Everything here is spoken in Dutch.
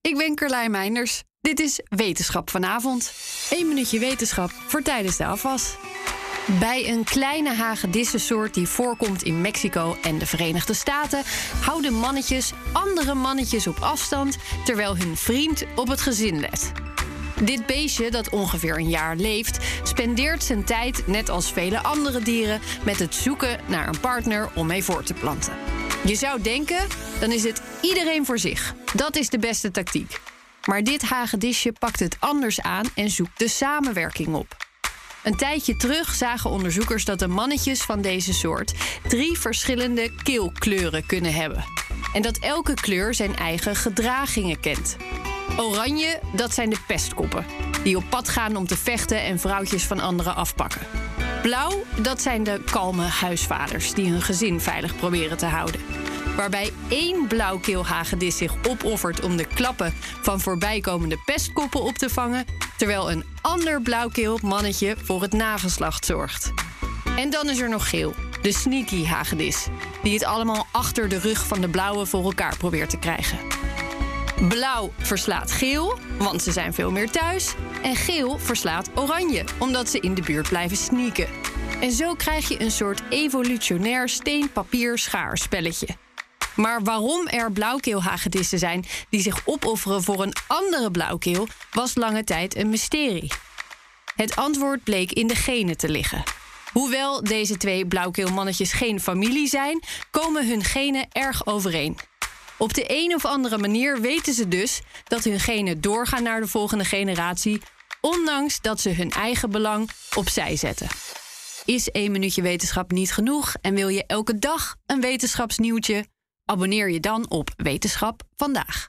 ik ben Carlijn Meinders. Dit is Wetenschap vanavond. Eén minuutje wetenschap voor tijdens de afwas. Bij een kleine hagedissensoort die voorkomt in Mexico en de Verenigde Staten houden mannetjes andere mannetjes op afstand terwijl hun vriend op het gezin let. Dit beestje, dat ongeveer een jaar leeft, spendeert zijn tijd, net als vele andere dieren, met het zoeken naar een partner om mee voor te planten. Je zou denken, dan is het iedereen voor zich. Dat is de beste tactiek. Maar dit hagedisje pakt het anders aan en zoekt de samenwerking op. Een tijdje terug zagen onderzoekers dat de mannetjes van deze soort drie verschillende keelkleuren kunnen hebben. En dat elke kleur zijn eigen gedragingen kent. Oranje, dat zijn de pestkoppen, die op pad gaan om te vechten en vrouwtjes van anderen afpakken. Blauw, dat zijn de kalme huisvaders die hun gezin veilig proberen te houden. Waarbij één blauwkeelhagedis zich opoffert om de klappen van voorbijkomende pestkoppen op te vangen, terwijl een ander blauwkeel mannetje voor het nageslacht zorgt. En dan is er nog geel, de sneaky hagedis, die het allemaal achter de rug van de blauwe voor elkaar probeert te krijgen. Blauw verslaat geel, want ze zijn veel meer thuis. En geel verslaat oranje, omdat ze in de buurt blijven sneaken. En zo krijg je een soort evolutionair steen-papier-schaarspelletje. Maar waarom er blauwkeelhagedissen zijn die zich opofferen voor een andere blauwkeel, was lange tijd een mysterie. Het antwoord bleek in de genen te liggen. Hoewel deze twee blauwkeelmannetjes geen familie zijn, komen hun genen erg overeen. Op de een of andere manier weten ze dus dat hun genen doorgaan naar de volgende generatie, ondanks dat ze hun eigen belang opzij zetten. Is één minuutje wetenschap niet genoeg en wil je elke dag een wetenschapsnieuwtje? Abonneer je dan op Wetenschap vandaag.